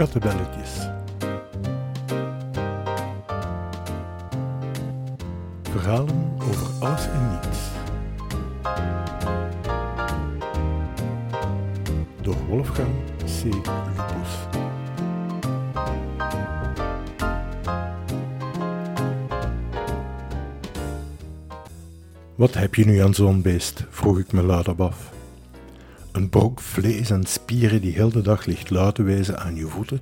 Kattenbelletjes. Verhalen over alles en niets. Door Wolfgang C. Lupus. Wat heb je nu aan zo'n beest? vroeg ik me luid af. Een brok vlees en spieren die heel de dag ligt luid te wezen aan je voeten,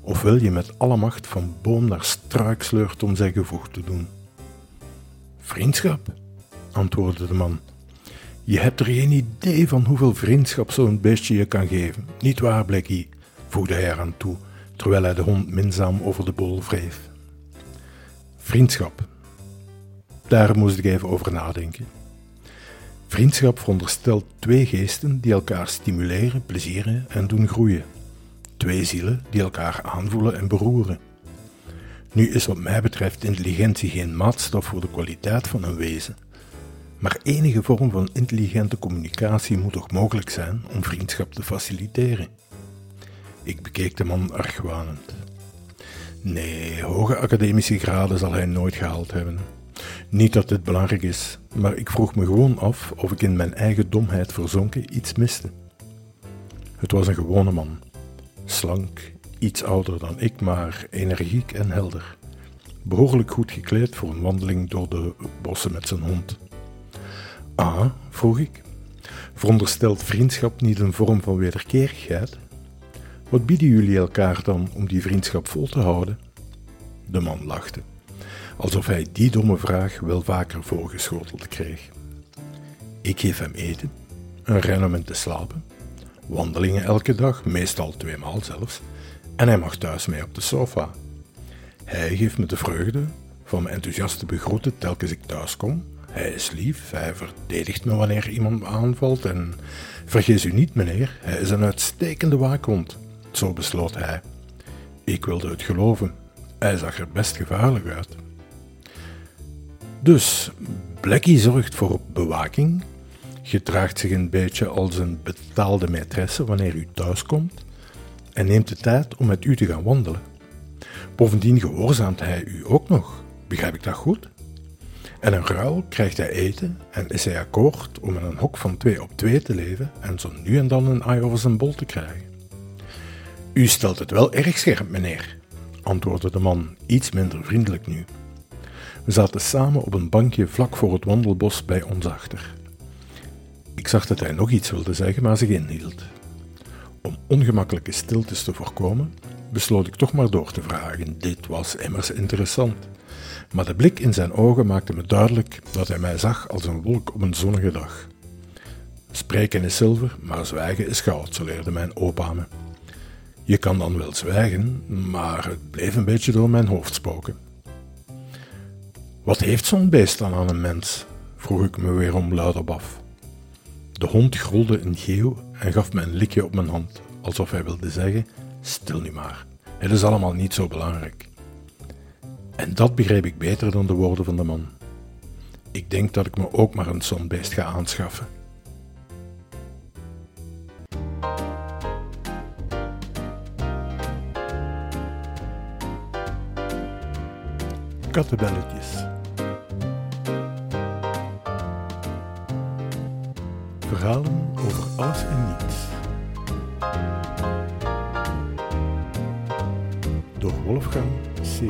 of wil je met alle macht van boom naar struik sleurt om zijn gevoeg te doen? Vriendschap, antwoordde de man. Je hebt er geen idee van hoeveel vriendschap zo'n beestje je kan geven. Niet waar, Blackie? voegde hij eraan toe, terwijl hij de hond minzaam over de bol wreef. Vriendschap. Daar moest ik even over nadenken. Vriendschap veronderstelt twee geesten die elkaar stimuleren, plezieren en doen groeien. Twee zielen die elkaar aanvoelen en beroeren. Nu is wat mij betreft intelligentie geen maatstaf voor de kwaliteit van een wezen. Maar enige vorm van intelligente communicatie moet toch mogelijk zijn om vriendschap te faciliteren. Ik bekeek de man argwanend. Nee, hoge academische graden zal hij nooit gehaald hebben. Niet dat dit belangrijk is, maar ik vroeg me gewoon af of ik in mijn eigen domheid verzonken iets miste. Het was een gewone man, slank, iets ouder dan ik, maar energiek en helder. Behoorlijk goed gekleed voor een wandeling door de bossen met zijn hond. Ah, vroeg ik, veronderstelt vriendschap niet een vorm van wederkerigheid? Wat bieden jullie elkaar dan om die vriendschap vol te houden? De man lachte alsof hij die domme vraag wel vaker voorgeschoteld kreeg. Ik geef hem eten, een rein om te slapen, wandelingen elke dag, meestal tweemaal zelfs, en hij mag thuis mee op de sofa. Hij geeft me de vreugde van mijn enthousiaste begroeten telkens ik thuis kom. Hij is lief, hij verdedigt me wanneer iemand me aanvalt en vergeet u niet, meneer, hij is een uitstekende waakhond. Zo besloot hij. Ik wilde het geloven. Hij zag er best gevaarlijk uit. Dus Blackie zorgt voor bewaking, gedraagt zich een beetje als een betaalde maîtresse wanneer u thuis komt en neemt de tijd om met u te gaan wandelen. Bovendien gehoorzaamt hij u ook nog, begrijp ik dat goed? En een ruil krijgt hij eten en is hij akkoord om in een hok van twee op twee te leven en zo nu en dan een eye over zijn bol te krijgen. U stelt het wel erg scherp, meneer, antwoordde de man iets minder vriendelijk nu. We zaten samen op een bankje vlak voor het wandelbos bij ons achter. Ik zag dat hij nog iets wilde zeggen, maar zich inhield. Om ongemakkelijke stiltes te voorkomen, besloot ik toch maar door te vragen. Dit was immers interessant. Maar de blik in zijn ogen maakte me duidelijk dat hij mij zag als een wolk op een zonnige dag. Spreken is zilver, maar zwijgen is goud, zo leerde mijn opa me. Je kan dan wel zwijgen, maar het bleef een beetje door mijn hoofd spoken. Wat heeft zo'n beest dan aan een mens? vroeg ik me weer om luid op af. De hond grolde een geeuw en gaf me een likje op mijn hand, alsof hij wilde zeggen: Stil nu maar, het is allemaal niet zo belangrijk. En dat begreep ik beter dan de woorden van de man. Ik denk dat ik me ook maar een zo'n beest ga aanschaffen. Kattenbelletjes. Verhalen over alles en niets. Door Wolfgang C.